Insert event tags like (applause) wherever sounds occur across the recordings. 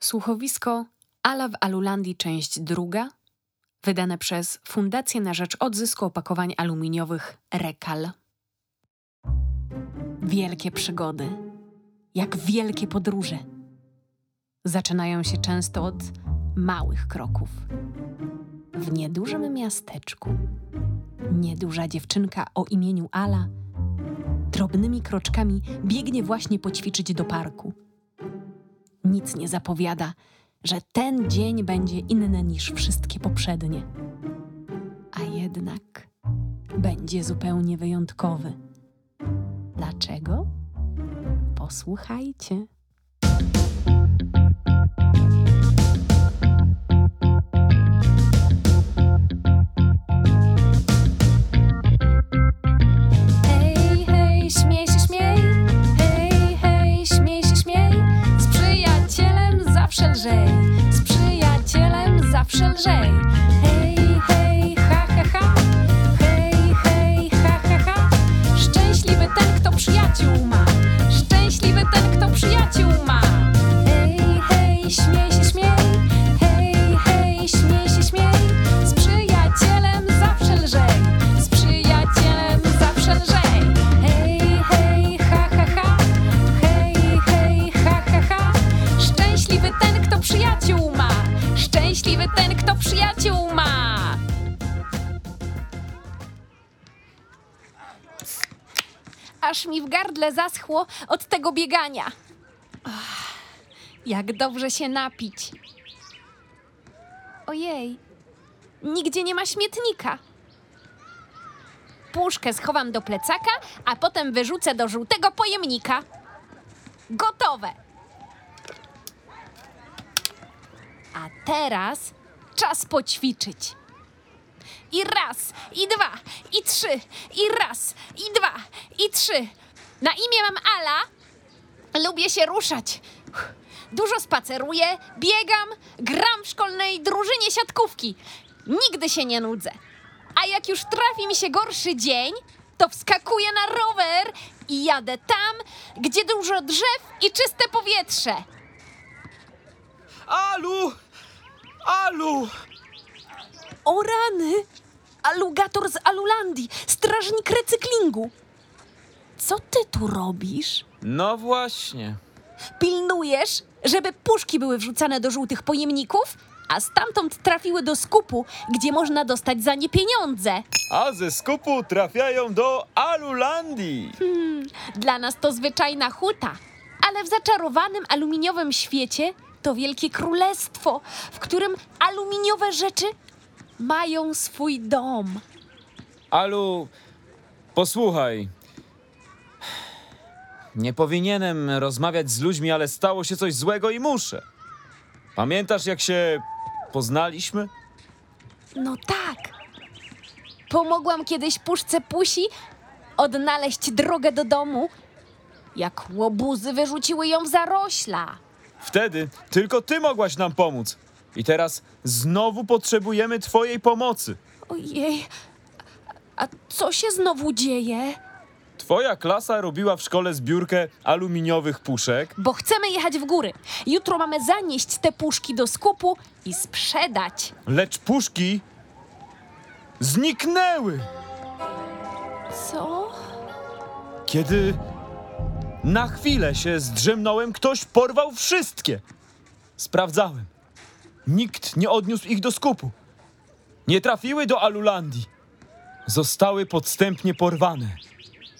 Słuchowisko Ala w Alulandii, część druga, wydane przez Fundację na Rzecz Odzysku Opakowań Aluminiowych Rekal. Wielkie przygody, jak wielkie podróże, zaczynają się często od małych kroków. W niedużym miasteczku nieduża dziewczynka o imieniu Ala drobnymi kroczkami biegnie właśnie poćwiczyć do parku. Nic nie zapowiada, że ten dzień będzie inny niż wszystkie poprzednie. A jednak będzie zupełnie wyjątkowy. Dlaczego? Posłuchajcie. Lżej. Z przyjacielem zawsze lżej. Hej, hej, ha, ha, ha. Hej, hej, ha, ha, ha. Szczęśliwy ten, kto przyjaciół ma. Szczęśliwy ten, kto przyjaciół ma. Gardle zaschło od tego biegania. Jak dobrze się napić. Ojej, nigdzie nie ma śmietnika. Puszkę schowam do plecaka, a potem wyrzucę do żółtego pojemnika. Gotowe. A teraz czas poćwiczyć. I raz, i dwa, i trzy, i raz, i dwa, i trzy. Na imię mam Ala. Lubię się ruszać. Dużo spaceruję, biegam, gram w szkolnej drużynie siatkówki. Nigdy się nie nudzę. A jak już trafi mi się gorszy dzień, to wskakuję na rower i jadę tam, gdzie dużo drzew i czyste powietrze. Alu! Alu! O rany! Alugator z Alulandii, strażnik recyklingu. Co ty tu robisz? No właśnie. Pilnujesz, żeby puszki były wrzucane do żółtych pojemników, a stamtąd trafiły do skupu, gdzie można dostać za nie pieniądze. A ze skupu trafiają do Alulandii. Dla nas to zwyczajna huta, ale w zaczarowanym aluminiowym świecie to wielkie królestwo, w którym aluminiowe rzeczy mają swój dom. Alu, posłuchaj. Nie powinienem rozmawiać z ludźmi, ale stało się coś złego i muszę. Pamiętasz, jak się poznaliśmy? No tak. Pomogłam kiedyś puszce Pusi odnaleźć drogę do domu, jak łobuzy wyrzuciły ją w zarośla. Wtedy tylko ty mogłaś nam pomóc. I teraz znowu potrzebujemy twojej pomocy. Ojej, a co się znowu dzieje? Twoja klasa robiła w szkole zbiórkę aluminiowych puszek. Bo chcemy jechać w góry. Jutro mamy zanieść te puszki do skupu i sprzedać. Lecz puszki zniknęły, Co? kiedy na chwilę się zdrzemnąłem, ktoś porwał wszystkie. Sprawdzałem. Nikt nie odniósł ich do skupu. Nie trafiły do Alulandii. Zostały podstępnie porwane.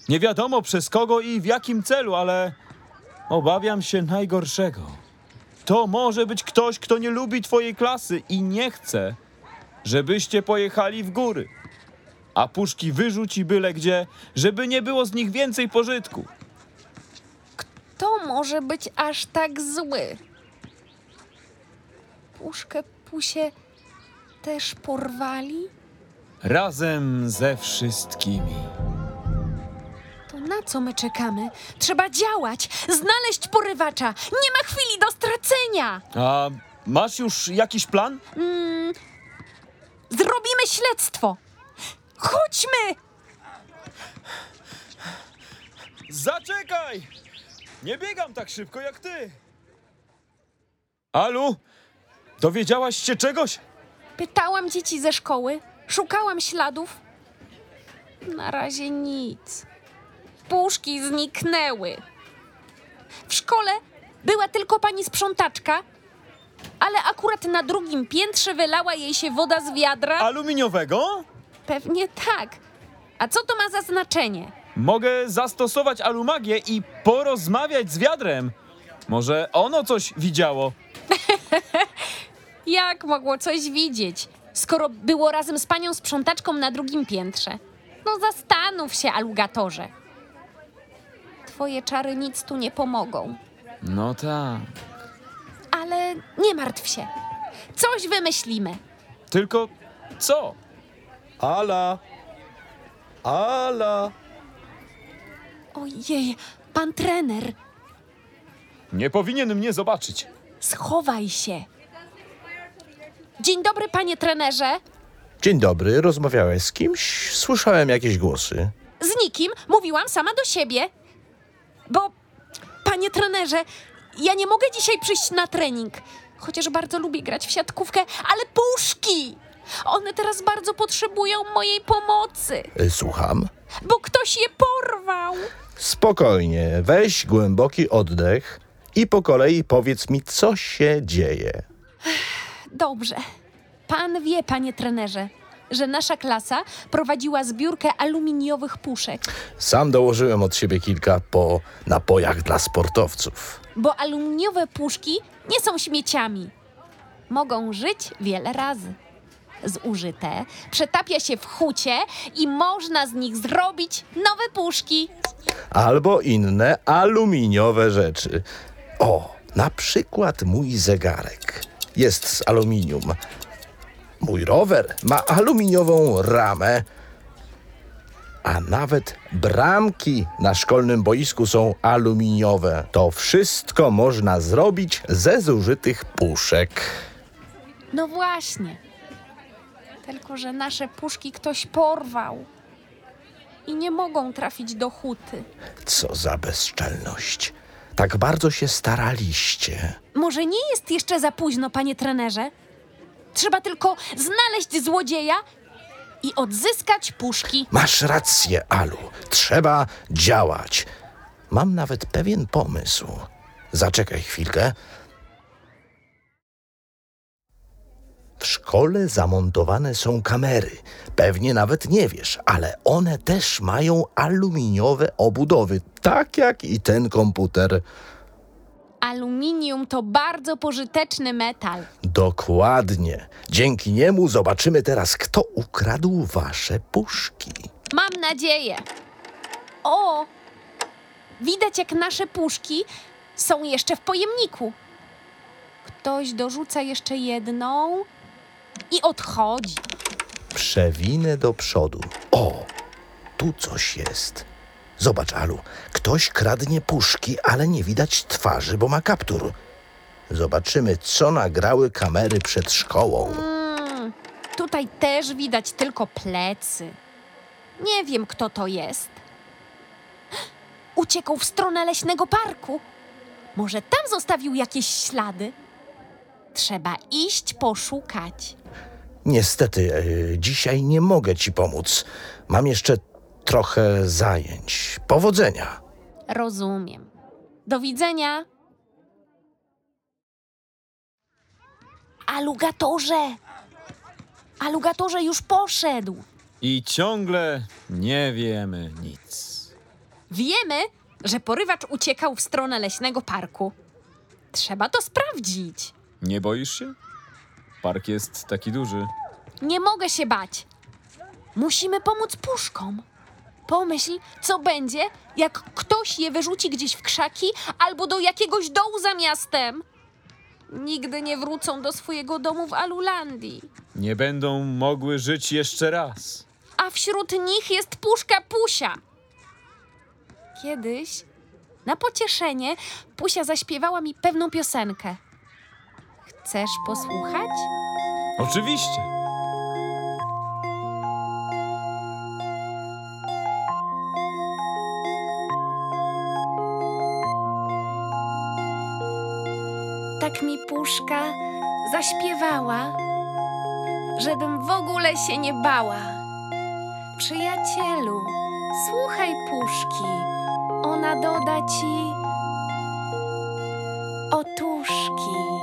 Nie wiadomo przez kogo i w jakim celu, ale obawiam się najgorszego. To może być ktoś, kto nie lubi twojej klasy i nie chce, żebyście pojechali w góry. A puszki wyrzuci byle gdzie, żeby nie było z nich więcej pożytku. To może być aż tak zły. Puszkę Pusie też porwali? Razem ze wszystkimi. Na co my czekamy? Trzeba działać, znaleźć porywacza. Nie ma chwili do stracenia. A masz już jakiś plan? Mm, zrobimy śledztwo. Chodźmy! Zaczekaj! Nie biegam tak szybko jak ty! Alu, dowiedziałaś się czegoś? Pytałam dzieci ze szkoły, szukałam śladów. Na razie nic. Puszki zniknęły. W szkole była tylko pani sprzątaczka, ale akurat na drugim piętrze wylała jej się woda z wiadra. Aluminiowego? Pewnie tak. A co to ma za znaczenie? Mogę zastosować alumagię i porozmawiać z wiadrem. Może ono coś widziało. (laughs) Jak mogło coś widzieć, skoro było razem z panią sprzątaczką na drugim piętrze? No zastanów się, alugatorze. Twoje czary nic tu nie pomogą. No tak. Ale nie martw się. Coś wymyślimy. Tylko co? Ala! Ala! Ojej, pan trener, Nie powinien mnie zobaczyć. schowaj się. Dzień dobry, panie trenerze. Dzień dobry, rozmawiałeś z kimś? Słyszałem jakieś głosy. Z nikim mówiłam sama do siebie. Bo, panie trenerze, ja nie mogę dzisiaj przyjść na trening. Chociaż bardzo lubię grać w siatkówkę, ale puszki! One teraz bardzo potrzebują mojej pomocy, Y, Słucham. bo ktoś je porwał. Spokojnie, weź głęboki oddech i po kolei powiedz mi, co się dzieje. Dobrze. Pan wie, panie trenerze, że nasza klasa prowadziła zbiórkę aluminiowych puszek, Sam dołożyłem od siebie kilka po napojach dla sportowców. bo aluminiowe puszki nie są śmieciami. Mogą żyć wiele razy. Zużyte przetapia się w hucie i można z nich zrobić nowe puszki. Albo inne aluminiowe rzeczy. O, na przykład mój zegarek. Jest z aluminium. Mój rower ma aluminiową ramę. A nawet bramki na szkolnym boisku są aluminiowe. To wszystko można zrobić ze zużytych puszek. No właśnie. Tylko, że nasze puszki ktoś porwał. I nie mogą trafić do huty. Co za bezczelność. Tak bardzo się staraliście. Może nie jest jeszcze za późno, panie trenerze? Trzeba tylko znaleźć złodzieja i odzyskać puszki. Masz rację, Alu. Trzeba działać. Mam nawet pewien pomysł. Zaczekaj chwilkę. W szkole zamontowane są kamery. Pewnie nawet nie wiesz, ale one też mają aluminiowe obudowy, tak jak i ten komputer. Aluminium to bardzo pożyteczny metal. Dokładnie. Dzięki niemu zobaczymy teraz, kto ukradł wasze puszki. Mam nadzieję. O! Widać, jak nasze puszki są jeszcze w pojemniku. Ktoś dorzuca jeszcze jedną i odchodzi. Przewinę do przodu. O, tu coś jest. Zobacz, Alu, ktoś kradnie puszki, ale nie widać twarzy, bo ma kaptur. Zobaczymy, co nagrały kamery przed szkołą. Mm, tutaj też widać tylko plecy. Nie wiem, kto to jest. (gasps) Uciekł w stronę leśnego parku. Może tam zostawił jakieś ślady? Trzeba iść poszukać. Niestety, e, dzisiaj nie mogę ci pomóc. Mam jeszcze trochę zajęć. Powodzenia. Rozumiem. Do widzenia. Alugatorze! Alugatorze już poszedł. I ciągle nie wiemy nic. Wiemy, że porywacz uciekał w stronę leśnego parku. Trzeba to sprawdzić. Nie boisz się? Park jest taki duży. Nie mogę się bać. Musimy pomóc puszkom. Pomyśl, co będzie, jak ktoś je wyrzuci gdzieś w krzaki albo do jakiegoś dołu za miastem. Nigdy nie wrócą do swojego domu w Alulandii. Nie będą mogły żyć jeszcze raz. A wśród nich jest puszka Pusia. Kiedyś, na pocieszenie, Pusia zaśpiewała mi pewną piosenkę. Chcesz posłuchać? Oczywiście. Mi puszka zaśpiewała, żebym w ogóle się nie bała. Przyjacielu, słuchaj puszki, ona doda ci otuszki.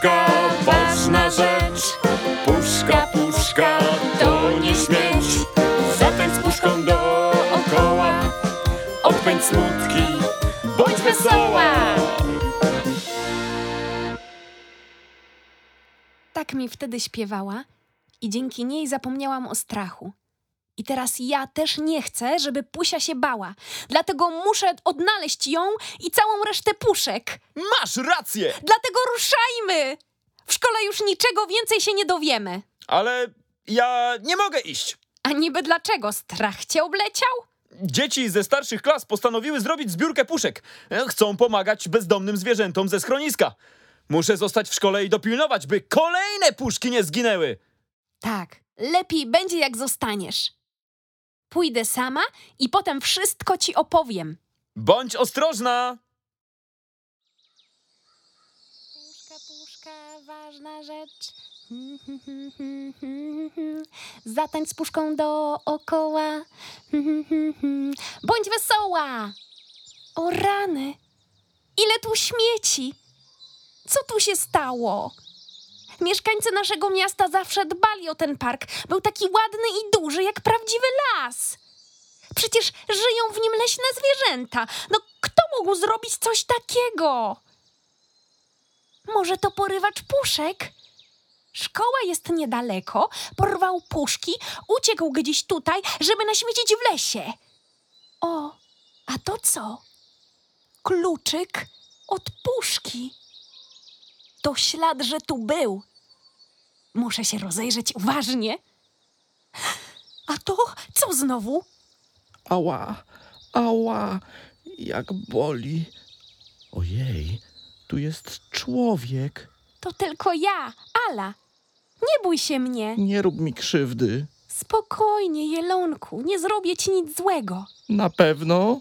Puszka, ważna rzecz. Puszka, puszka, to nie śmieć. Zatańcz z puszką dookoła. Odpędź smutki, bądź wesoła. Tak mi wtedy śpiewała i dzięki niej zapomniałam o strachu. I teraz ja też nie chcę, żeby Pusia się bała. Dlatego muszę odnaleźć ją i całą resztę puszek. Masz rację! Dlatego ruszajmy! W szkole już niczego więcej się nie dowiemy. Ale ja nie mogę iść. A niby dlaczego? Strach cię obleciał? Dzieci ze starszych klas postanowiły zrobić zbiórkę puszek. Chcą pomagać bezdomnym zwierzętom ze schroniska. Muszę zostać w szkole i dopilnować, by kolejne puszki nie zginęły. Tak, lepiej będzie jak zostaniesz. Pójdę sama i potem wszystko ci opowiem. Bądź ostrożna! Puszka, puszka, ważna rzecz. (laughs) Zatańcz z puszką dookoła. (laughs) Bądź wesoła! O rany! Ile tu śmieci! Co tu się stało? Mieszkańcy naszego miasta zawsze dbali o ten park. Był taki ładny i duży, jak prawdziwy las. Przecież żyją w nim leśne zwierzęta. No, kto mógł zrobić coś takiego? Może to porywacz puszek? Szkoła jest niedaleko, porwał puszki, uciekł gdzieś tutaj, żeby naśmiecić w lesie. O, a to co? Kluczyk od puszki. To ślad, że tu był. Muszę się rozejrzeć uważnie. A to co znowu? Ała, ała, jak boli. Ojej, tu jest człowiek. To tylko ja, Ala. Nie bój się mnie. Nie rób mi krzywdy. Spokojnie, Jelonku, nie zrobię ci nic złego. Na pewno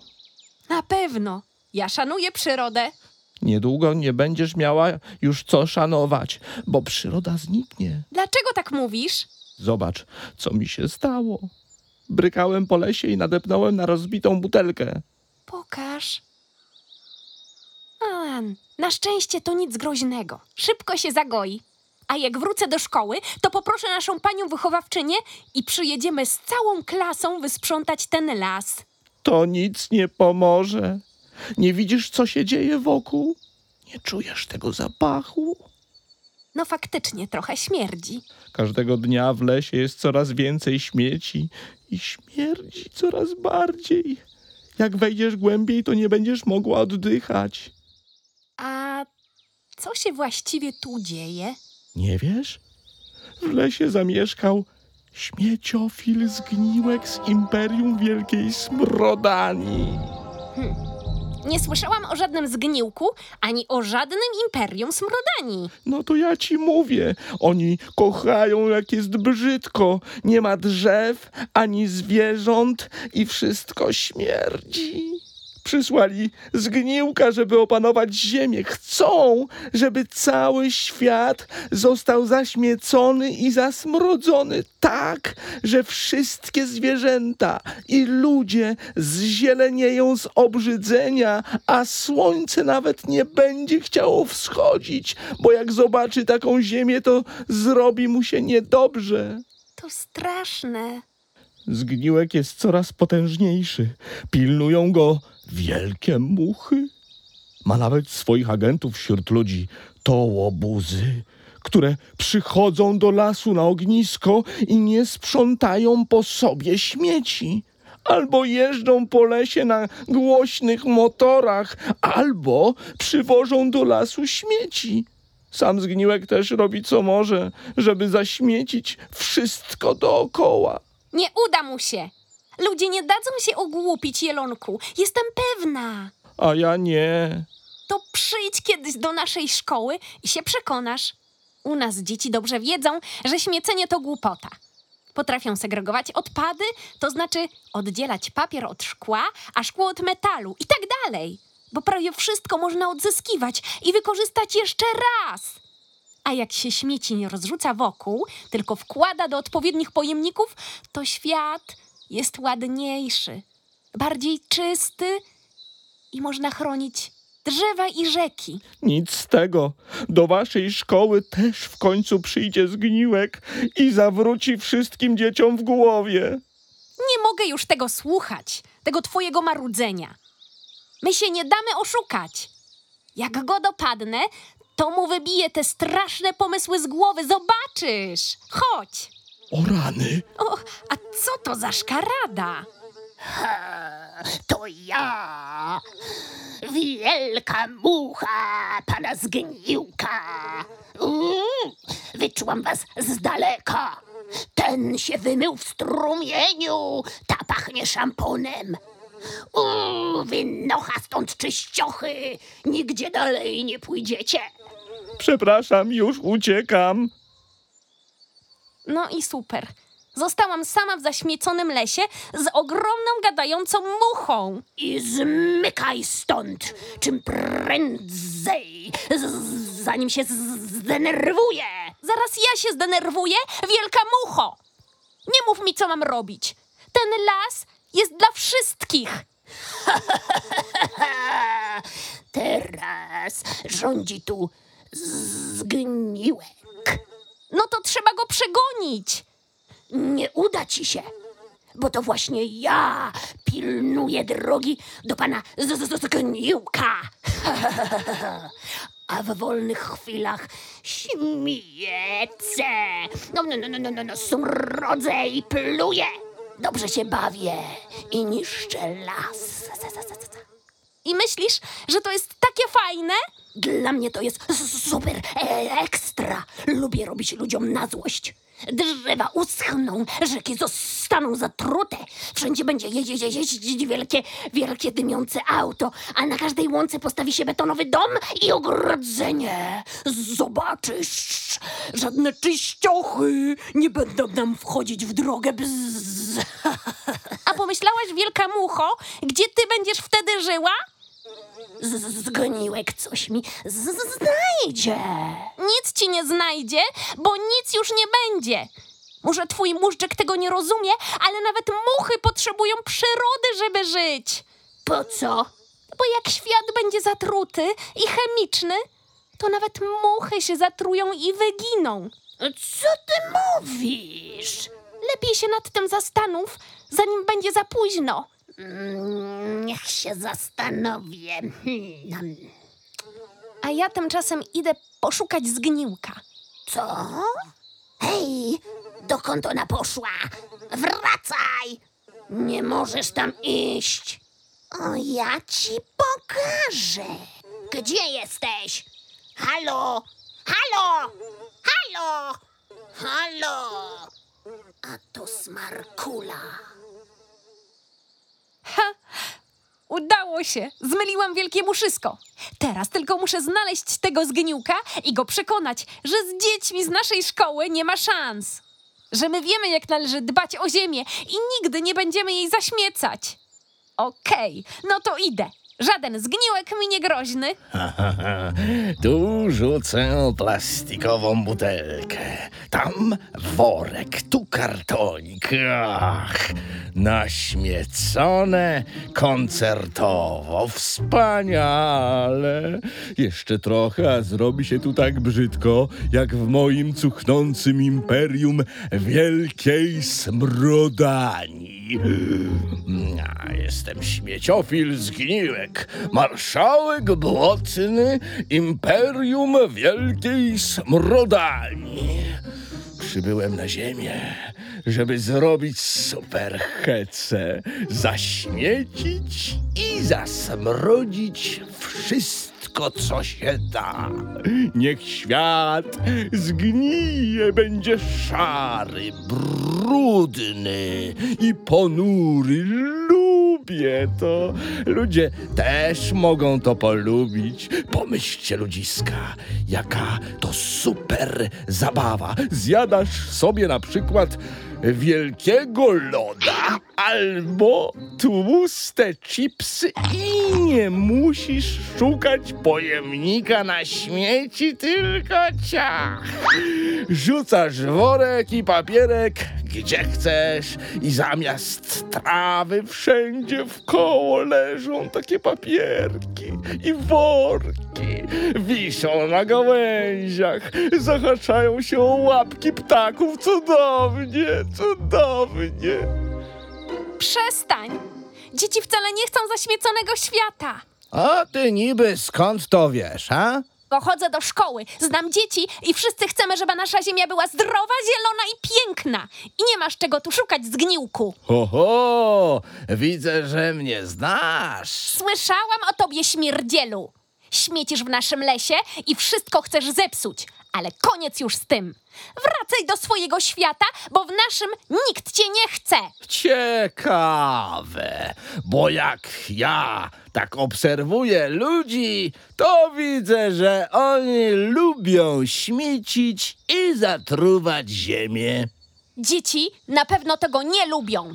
Na pewno. Ja szanuję przyrodę. Niedługo nie będziesz miała już co szanować, bo przyroda zniknie. Dlaczego tak mówisz? Zobacz, co mi się stało. Brykałem po lesie i nadepnąłem na rozbitą butelkę. Pokaż. Alan, na szczęście to nic groźnego. Szybko się zagoi. A jak wrócę do szkoły, to poproszę naszą panią wychowawczynię i przyjedziemy z całą klasą wysprzątać ten las. To nic nie pomoże. Nie widzisz, co się dzieje wokół? Nie czujesz tego zapachu? No faktycznie trochę śmierdzi. Każdego dnia w lesie jest coraz więcej śmieci i śmierdzi coraz bardziej. Jak wejdziesz głębiej, to nie będziesz mogła oddychać. A co się właściwie tu dzieje? Nie wiesz? W lesie zamieszkał śmieciofil zgniłek z Imperium Wielkiej Smrodani. Nie słyszałam o żadnym zgniłku, ani o żadnym imperium smrodani. No to ja ci mówię, oni kochają jak jest brzydko. Nie ma drzew, ani zwierząt i wszystko śmierdzi. Przysłali zgniłka, żeby opanować ziemię. Chcą, żeby cały świat został zaśmiecony i zasmrodzony tak, że wszystkie zwierzęta i ludzie zzielenieją z obrzydzenia, a słońce nawet nie będzie chciało wschodzić, bo jak zobaczy taką ziemię, to zrobi mu się niedobrze. To straszne. Zgniłek jest coraz potężniejszy. Pilnują go Wielkie muchy? Ma nawet swoich agentów wśród ludzi, to łobuzy, które przychodzą do lasu na ognisko i nie sprzątają po sobie śmieci. Albo jeżdżą po lesie na głośnych motorach, albo przywożą do lasu śmieci. Sam zgniłek też robi co może, żeby zaśmiecić wszystko dookoła. Nie uda mu się. Ludzie nie dadzą się ogłupić, Jelonku. Jestem pewna. A ja nie. To przyjdź kiedyś do naszej szkoły i się przekonasz. U nas dzieci dobrze wiedzą, że śmiecenie to głupota. Potrafią segregować odpady, to znaczy oddzielać papier od szkła, a szkło od metalu i tak dalej. Bo prawie wszystko można odzyskiwać i wykorzystać jeszcze raz. A jak się śmieci nie rozrzuca wokół, tylko wkłada do odpowiednich pojemników, to świat jest ładniejszy, bardziej czysty i można chronić drzewa i rzeki. Nic z tego. Do waszej szkoły też w końcu przyjdzie zgniłek i zawróci wszystkim dzieciom w głowie. Nie mogę już tego słuchać, tego twojego marudzenia. My się nie damy oszukać. Jak go dopadnę, to mu wybiję te straszne pomysły z głowy. Zobaczysz. Chodź. O rany! O, a co to za szkarada? To ja, wielka mucha pana zgniłka. Mm, wyczułam was z daleka. Ten się wymył w strumieniu, ta pachnie szamponem. Uuu, wynocha stąd czyściochy, nigdzie dalej nie pójdziecie. Przepraszam, już uciekam. No i super. Zostałam sama w zaśmieconym lesie z ogromną gadającą muchą. I zmykaj stąd, czym prędzej, z- zanim się zdenerwuję. Zaraz ja się zdenerwuję, wielka mucho. Nie mów mi, co mam robić. Ten las jest dla wszystkich. (laughs) Teraz rządzi tu zgniłek. No to trzeba go przegonić. Nie uda ci się, bo to właśnie ja pilnuję drogi do pana zgniłka. (laughs) A w wolnych chwilach śmiecę. No, no, no, no, no, no, no, smrodzę i pluję. Dobrze się bawię i niszczę las. I myślisz, że to jest takie fajne? Dla mnie to jest super e, ekstra. Lubię robić ludziom na złość. Drzewa uschną, rzeki zostaną zatrute. Wszędzie będzie je, je, je, jeździć wielkie, wielkie dymiące auto, a na każdej łące postawi się betonowy dom i ogrodzenie. Zobaczysz, żadne czyściochy nie będą nam wchodzić w drogę. Bzz. A pomyślałaś, wielka mucho, gdzie ty będziesz wtedy żyła? Zgoniłek coś mi znajdzie. Nic ci nie znajdzie, bo nic już nie będzie. Może twój móżdżek tego nie rozumie, ale nawet muchy potrzebują przyrody, żeby żyć. Po co? Bo jak świat będzie zatruty i chemiczny, to nawet muchy się zatrują i wyginą. Co ty mówisz? Lepiej się nad tym zastanów, zanim będzie za późno. Mm, Niech się zastanowię. Hmm, A ja tymczasem idę poszukać zgniłka. Co? Hej, dokąd ona poszła? Wracaj! Nie możesz tam iść. O, ja ci pokażę. Gdzie jesteś? Halo? Halo? Halo? Halo? A to smarkula. Ha! Udało się! Zmyliłam wielkie muszysko. Teraz tylko muszę znaleźć tego zgniłka i go przekonać, że z dziećmi z naszej szkoły nie ma szans. Że my wiemy, jak należy dbać o ziemię i nigdy nie będziemy jej zaśmiecać. Okej, no to idę. Żaden zgniłek mi nie groźny. (laughs) Tu rzucę plastikową butelkę. Tam worek, tu kartonik. Ach, naśmiecone koncertowo. Wspaniale. Jeszcze trochę, a zrobi się tu tak brzydko, jak w moim cuchnącym imperium wielkiej smrodani. Jestem śmieciofil zgniłek, marszałek błotny Imperium Wielkiej Smrodani. Przybyłem na ziemię, żeby zrobić superhece, zaśmiecić i zasmrodzić wszystko, co się da. Niech świat zgnije, będzie szary, brudny i ponury. Lubię to. Ludzie też mogą to polubić. Pomyślcie, ludziska, jaka to super zabawa. Zjadasz sobie na przykład wielkiego loda albo tłuste chipsy i nie musisz szukać pojemnika na śmieci, tylko ciach. Rzucasz worek i papierek gdzie chcesz i zamiast trawy wszędzie w koło leżą takie papierki i worki. Wiszą na gałęziach, zahaczają się o łapki ptaków. Cudownie, cudownie. Przestań! Dzieci wcale nie chcą zaśmieconego świata. A ty niby skąd to wiesz, a? Pochodzę do szkoły, znam dzieci i wszyscy chcemy, żeby nasza ziemia była zdrowa, zielona i piękna. I nie masz czego tu szukać, zgniłku. Oho, widzę, że mnie znasz. Słyszałam o tobie, śmierdzielu. Śmiecisz w naszym lesie i wszystko chcesz zepsuć. Ale koniec już z tym. Wracaj do swojego świata, bo w naszym nikt cię nie chce. Ciekawe, bo jak ja tak obserwuję ludzi, to widzę, że oni lubią śmiecić i zatruwać ziemię. Dzieci na pewno tego nie lubią.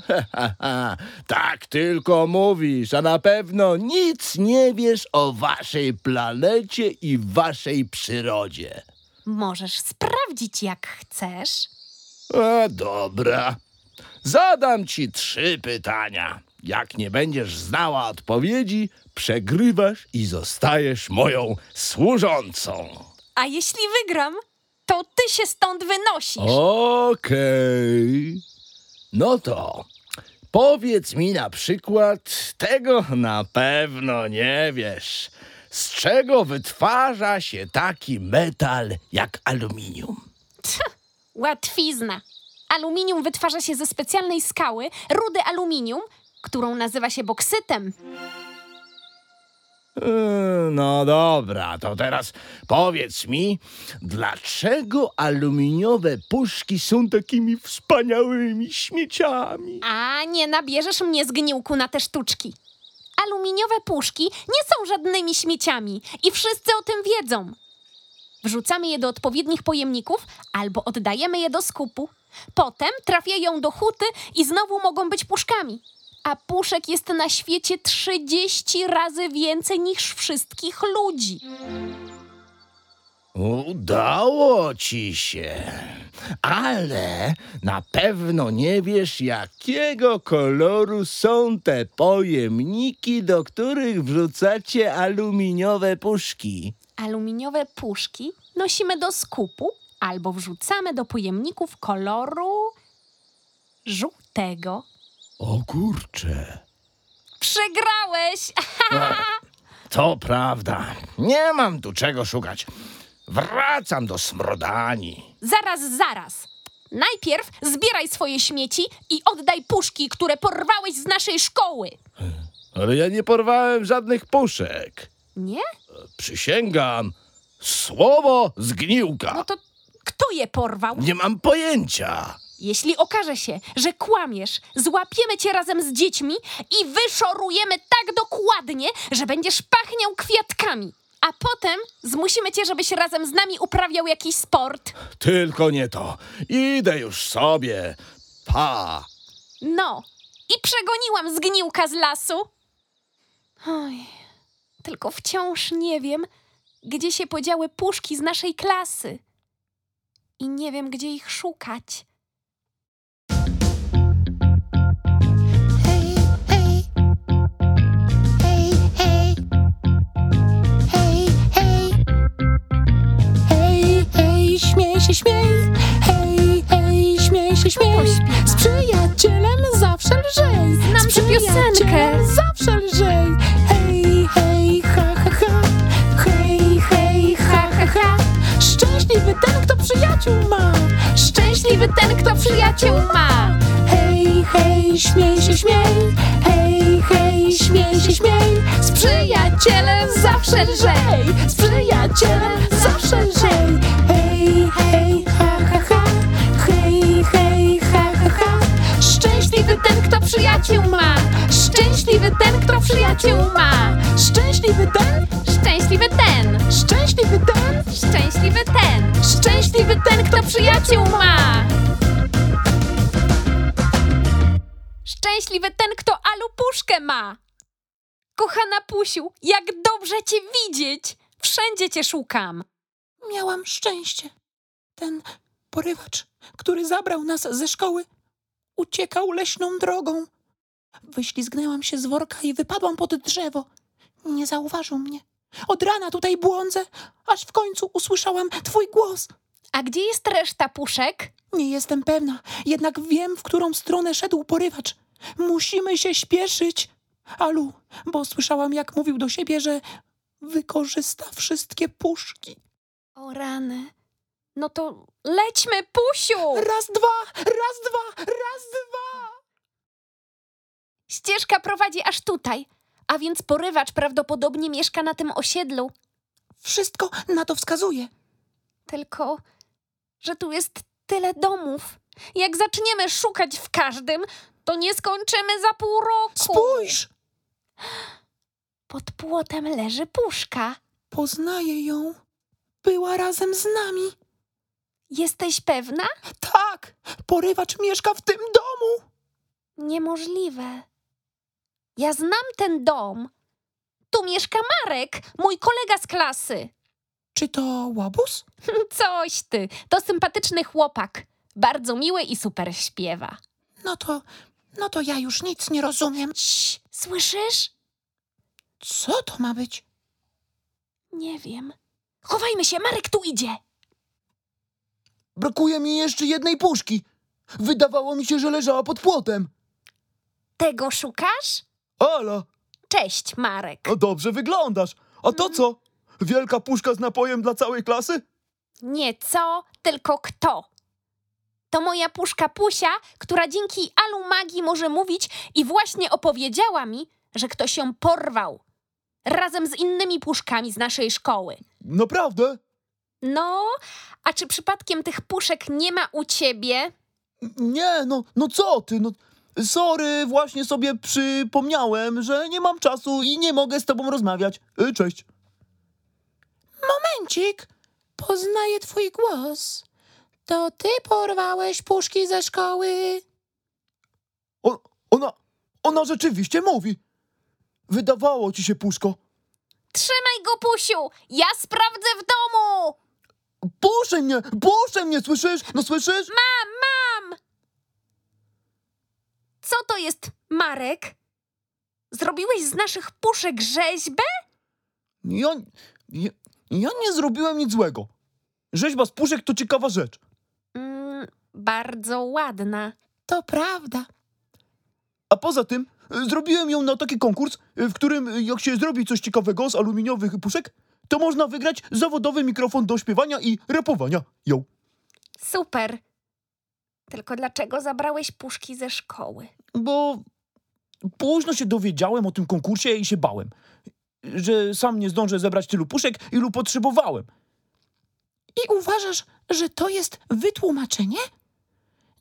(laughs) tak tylko mówisz, a na pewno nic nie wiesz o waszej planecie i waszej przyrodzie. Możesz sprawdzić, jak chcesz. A dobra. Zadam ci trzy pytania. Jak nie będziesz znała odpowiedzi, przegrywasz i zostajesz moją służącą. A jeśli wygram, to ty się stąd wynosisz. Okej. No to powiedz mi na przykład, tego na pewno nie wiesz. Z czego wytwarza się taki metal jak aluminium? Łatwizna. Aluminium wytwarza się ze specjalnej skały, rudy aluminium, którą nazywa się boksytem. Yy, No dobra, to teraz powiedz mi, dlaczego aluminiowe puszki są takimi wspaniałymi śmieciami? A nie nabierzesz mnie zgniłku na te sztuczki. Aluminiowe puszki nie są żadnymi śmieciami i wszyscy o tym wiedzą. Wrzucamy je do odpowiednich pojemników albo oddajemy je do skupu. Potem trafiają do huty i znowu mogą być puszkami. A puszek jest na świecie 30 razy więcej niż wszystkich ludzi. Udało ci się, ale na pewno nie wiesz, jakiego koloru są te pojemniki, do których wrzucacie aluminiowe puszki. Aluminiowe puszki nosimy do skupu albo wrzucamy do pojemników koloru żółtego. O kurcze. Przegrałeś! (laughs) To prawda. Nie mam tu czego szukać. Wracam do smrodani. Zaraz, zaraz. Najpierw zbieraj swoje śmieci i oddaj puszki, które porwałeś z naszej szkoły. Ale ja nie porwałem żadnych puszek. Nie? Przysięgam. Słowo zgniłka. No to kto je porwał? Nie mam pojęcia. Jeśli okaże się, że kłamiesz, złapiemy cię razem z dziećmi i wyszorujemy tak dokładnie, że będziesz pachniał kwiatkami. A potem zmusimy cię, żebyś razem z nami uprawiał jakiś sport. Tylko nie to. Idę już sobie. Pa. No, i przegoniłam zgniłka z lasu. Oj, tylko wciąż nie wiem, gdzie się podziały puszki z naszej klasy. I nie wiem, gdzie ich szukać. Się, śmiej. Hej, hej, śmiej się, śmiej. Z przyjacielem zawsze lżej. piosenkę. Zawsze lżej. Hej, hej, ha, ha, ha. Hej, hej, ha, ha, ha. Szczęśliwy ten, kto przyjaciół ma. Szczęśliwy ten, kto przyjaciół ma. Hej, hej, śmiej się, śmiej. Hej, hej, śmiej się, śmiej. Z przyjacielem zawsze lżej. Z przyjacielem zawsze lżej. Przyjaciół ma. Szczęśliwy ten, kto przyjaciół ma. Szczęśliwy ten, Szczęśliwy ten. szczęśliwy ten. Szczęśliwy ten. Szczęśliwy ten, kto przyjaciół ma. Szczęśliwy ten, kto alupuszkę ma. Kochana Pusiu, jak dobrze cię widzieć. Wszędzie cię szukam. Miałam szczęście. Ten porywacz, który zabrał nas ze szkoły, uciekał leśną drogą. Wyślizgnęłam się z worka i wypadłam pod drzewo. Nie zauważył mnie. Od rana tutaj błądzę, aż w końcu usłyszałam twój głos. A gdzie jest reszta puszek? Nie jestem pewna, jednak wiem, w którą stronę szedł porywacz. Musimy się śpieszyć. Alu, bo słyszałam, jak mówił do siebie, że wykorzysta wszystkie puszki. O rany. No to lećmy, Pusiu! Raz, dwa, raz, dwa, raz, dwa. Ścieżka prowadzi aż tutaj, a więc porywacz prawdopodobnie mieszka na tym osiedlu. Wszystko na to wskazuje. Tylko, że tu jest tyle domów. Jak zaczniemy szukać w każdym, to nie skończymy za pół roku. Spójrz! Pod płotem leży puszka. Poznaję ją. Była razem z nami. Jesteś pewna? Tak, porywacz mieszka w tym domu. Niemożliwe. Ja znam ten dom. Tu mieszka Marek, mój kolega z klasy. Czy to łobuz? (laughs) Coś ty, to sympatyczny chłopak. Bardzo miły i super śpiewa. No to, no to ja już nic nie rozumiem. Cii, słyszysz? Co to ma być? Nie wiem. Chowajmy się, Marek tu idzie. Brakuje mi jeszcze jednej puszki. Wydawało mi się, że leżała pod płotem. Tego szukasz? Ala, Cześć, Marek. no dobrze wyglądasz. A to co? Wielka puszka z napojem dla całej klasy? Nie co, tylko kto. To moja puszka Pusia, która dzięki Alu Magii może mówić i właśnie opowiedziała mi, że ktoś ją porwał. Razem z innymi puszkami z naszej szkoły. Naprawdę? No, a czy przypadkiem tych puszek nie ma u ciebie? Nie, no, no co ty, no... Sorry, właśnie sobie przypomniałem, że nie mam czasu i nie mogę z tobą rozmawiać. Y, Cześć. Momencik, poznaję twój głos. To ty porwałeś puszki ze szkoły. O, ona, ona rzeczywiście mówi. Wydawało ci się, puszko. Trzymaj go, Pusiu! Ja sprawdzę w domu! Puszczaj mnie, puszczaj mnie, słyszysz? No słyszysz? Mam, mam! Co to jest, Marek? Zrobiłeś z naszych puszek rzeźbę? Ja, ja, ja nie zrobiłem nic złego. Rzeźba z puszek to ciekawa rzecz. Mm, bardzo ładna. To prawda. A poza tym y, zrobiłem ją na taki konkurs, y, w którym y, jak się zrobi coś ciekawego z aluminiowych puszek, to można wygrać zawodowy mikrofon do śpiewania i rapowania. Ją. Super. Tylko dlaczego zabrałeś puszki ze szkoły? Bo późno się dowiedziałem o tym konkursie i się bałem, że sam nie zdążę zebrać tylu puszek, ilu potrzebowałem. I uważasz, że to jest wytłumaczenie?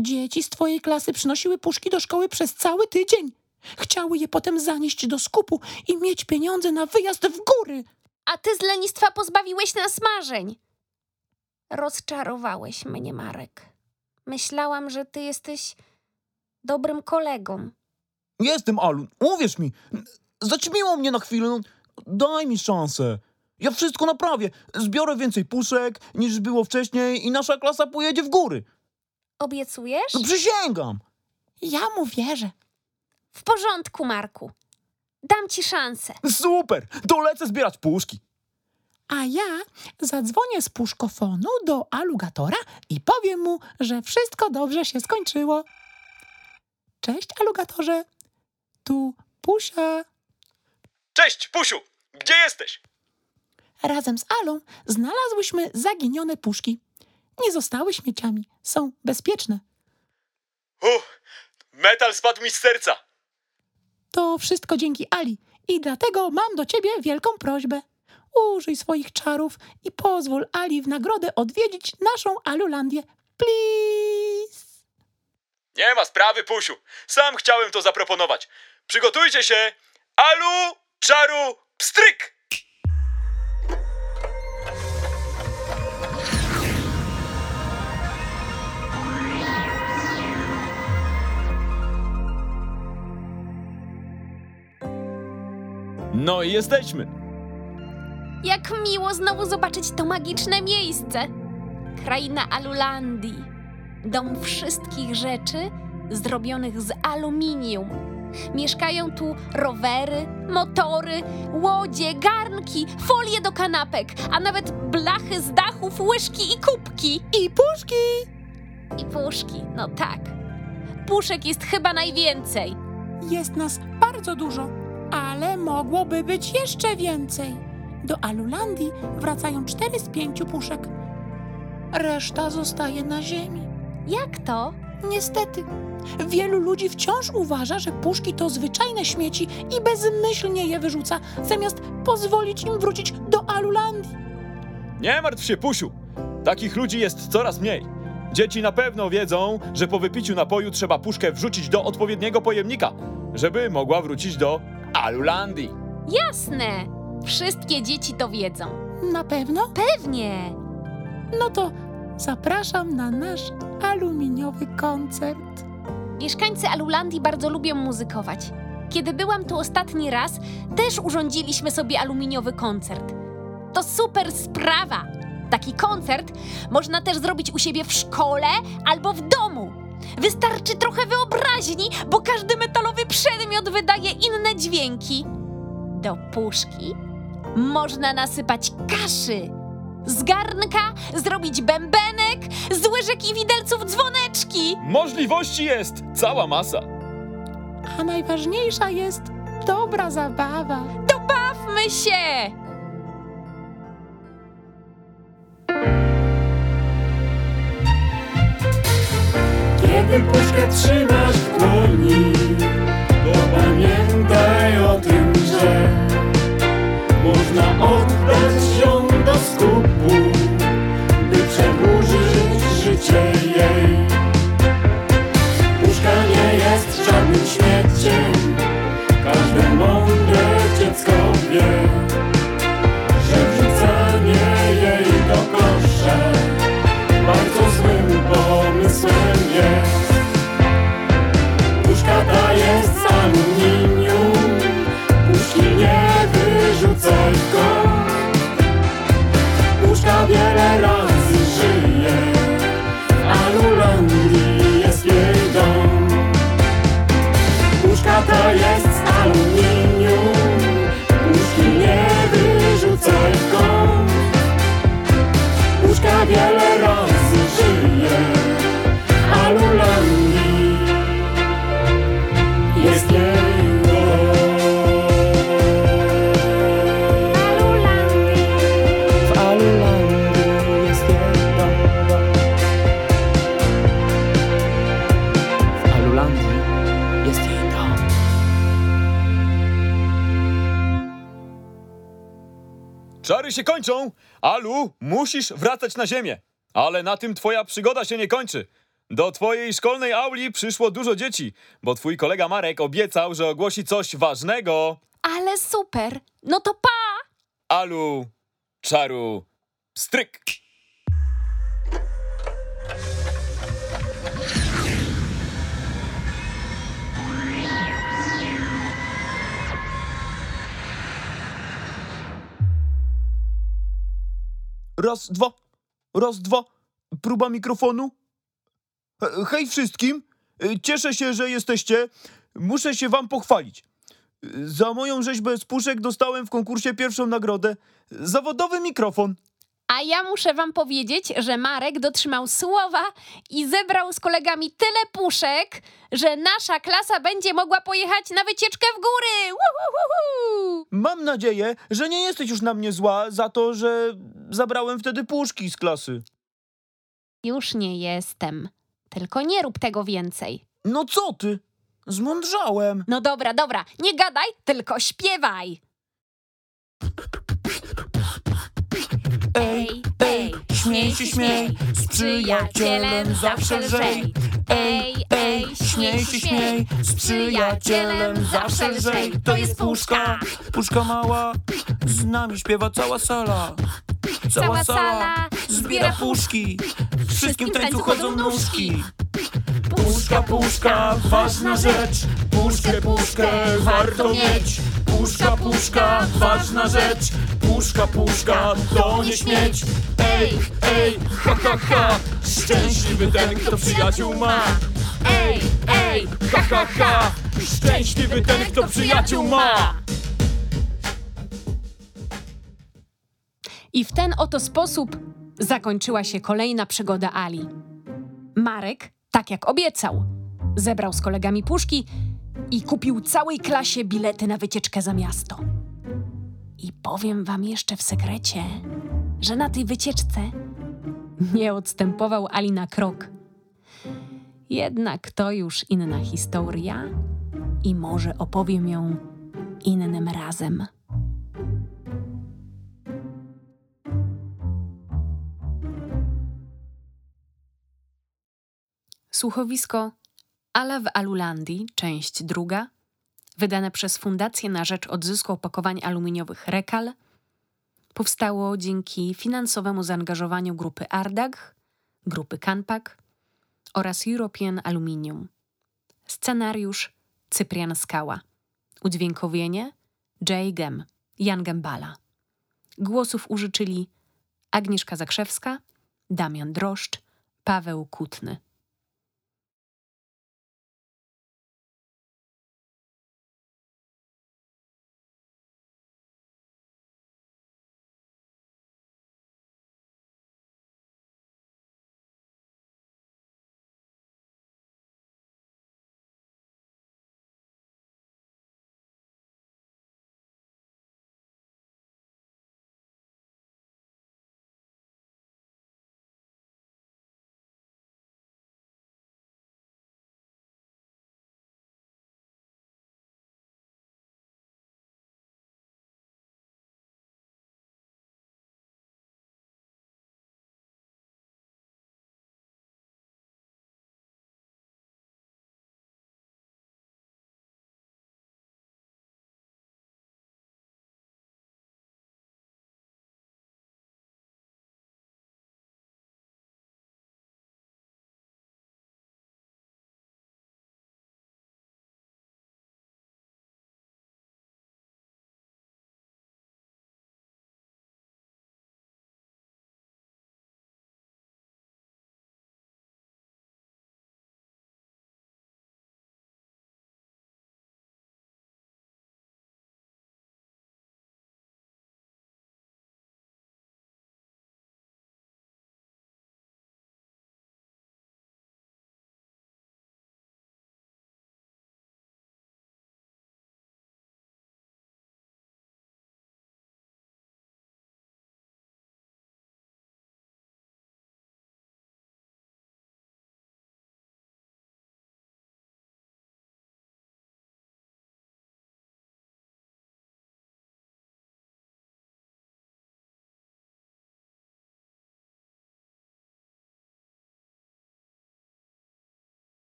Dzieci z twojej klasy przynosiły puszki do szkoły przez cały tydzień. Chciały je potem zanieść do skupu i mieć pieniądze na wyjazd w góry. A ty z lenistwa pozbawiłeś nas marzeń. Rozczarowałeś mnie, Marek. Myślałam, że ty jesteś dobrym kolegą. Jestem Alu, uwierz mi. Zaćmiło mnie na chwilę. No, daj mi szansę. Ja wszystko naprawię. Zbiorę więcej puszek niż było wcześniej i nasza klasa pojedzie w góry. Obiecujesz? No, przysięgam. Ja mu wierzę. W porządku, Marku. Dam ci szansę. Super, to lecę zbierać puszki. A ja zadzwonię z puszkofonu do alugatora i powiem mu, że wszystko dobrze się skończyło. Cześć, alugatorze. tu Pusia. Cześć, Pusiu! Gdzie jesteś? Razem z Alą znalazłyśmy zaginione puszki. Nie zostały śmieciami, są bezpieczne. Uff, metal spadł mi z serca. To wszystko dzięki Ali i dlatego mam do ciebie wielką prośbę. Użyj swoich czarów i pozwól Ali w nagrodę odwiedzić naszą Alulandię. Please! Nie ma sprawy, Pusiu. Sam chciałem to zaproponować. Przygotujcie się. Alu, czaru, pstryk! No i jesteśmy. Jak miło znowu zobaczyć to magiczne miejsce. Kraina Alulandii. Dom wszystkich rzeczy zrobionych z aluminium. Mieszkają tu rowery, motory, łodzie, garnki, folie do kanapek, a nawet blachy z dachów, łyżki i kubki. I puszki! I puszki, no tak. Puszek jest chyba najwięcej. Jest nas bardzo dużo, ale mogłoby być jeszcze więcej. Do Alulandii wracają cztery z pięciu puszek. Reszta zostaje na ziemi. Jak to? Niestety, wielu ludzi wciąż uważa, że puszki to zwyczajne śmieci i bezmyślnie je wyrzuca, zamiast pozwolić im wrócić do Alulandii. Nie martw się, Pusiu. Takich ludzi jest coraz mniej. Dzieci na pewno wiedzą, że po wypiciu napoju trzeba puszkę wrzucić do odpowiedniego pojemnika, żeby mogła wrócić do Alulandii. Jasne. Wszystkie dzieci to wiedzą. Na pewno? Pewnie. No to zapraszam na nasz aluminiowy koncert. Mieszkańcy Alulandii bardzo lubią muzykować. Kiedy byłam tu ostatni raz, też urządziliśmy sobie aluminiowy koncert. To super sprawa! Taki koncert można też zrobić u siebie w szkole albo w domu. Wystarczy trochę wyobraźni, bo każdy metalowy przedmiot wydaje inne dźwięki. Do puszki można nasypać kaszy. Z garnka zrobić bębenek, z łyżek i widelców dzwoneczki. Możliwości jest cała masa. A najważniejsza jest dobra zabawa. Bawmy się! Kiedy puszkę trzymasz w dłoni To pamiętaj o tym, że Można oddać ją do skupu By przedłużyć życie jej. Puszka nie jest żadnym śmieciem Każde mądre dziecko wie kończą. Alu, musisz wracać na ziemię. Ale na tym twoja przygoda się nie kończy. Do twojej szkolnej auli przyszło dużo dzieci, bo twój kolega Marek obiecał, że ogłosi coś ważnego. Ale super! No to pa! Alu, czaru, stryk. Raz, dwa, raz, dwa. Próba mikrofonu. He- Hej wszystkim. Y, Cieszę się, że jesteście. Muszę się wam pochwalić. Y, Za moją rzeźbę z puszek dostałem w konkursie pierwszą nagrodę. Zawodowy mikrofon. A ja muszę wam powiedzieć, że Marek dotrzymał słowa i zebrał z kolegami tyle puszek, że nasza klasa będzie mogła pojechać na wycieczkę w góry. Uhuhuhu! Mam nadzieję, że nie jesteś już na mnie zła za to, że zabrałem wtedy puszki z klasy. Już nie jestem. Tylko nie rób tego więcej. No co ty? Zmądrzałem. No dobra, dobra, nie gadaj, tylko śpiewaj. Ej, ej, śmiej się, śmiej, z przyjacielem zawsze lżej. Ej, ej, śmiej się, śmiej, z przyjacielem zawsze lżej. To jest puszka, puszka. Mała, z nami śpiewa cała sala. Cała sala zbiera puszki, w wszystkim tańcu chodzą nóżki. Puszka, puszka, ważna rzecz, puszkę, puszkę warto mieć. Puszka, puszka, ważna rzecz, puszka, puszka, to nie śmieć. Ej, ej, ha, ha, ha, szczęśliwy ten, kto przyjaciół ma. Ej, ej, ha, ha, ha, szczęśliwy ten, kto przyjaciół ma. I w ten oto sposób zakończyła się kolejna przygoda Ali. Marek, tak jak obiecał, zebrał z kolegami puszki i kupił całej klasie bilety na wycieczkę za miasto. I powiem wam jeszcze w sekrecie, że na tej wycieczce nie odstępował Ali na krok. Jednak to już inna historia i może opowiem ją innym razem. Słuchowisko Ala w Alulandii, część druga, wydane przez Fundację na Rzecz Odzysku Opakowań Aluminiowych Rekal, powstało dzięki finansowemu zaangażowaniu grupy Ardagh, grupy Canpak oraz European Aluminium. Scenariusz Cyprian Skała. Udźwiękowienie J. Gem, Jan Gembala. Głosów użyczyli Agnieszka Zakrzewska, Damian Droszcz, Paweł Kutny.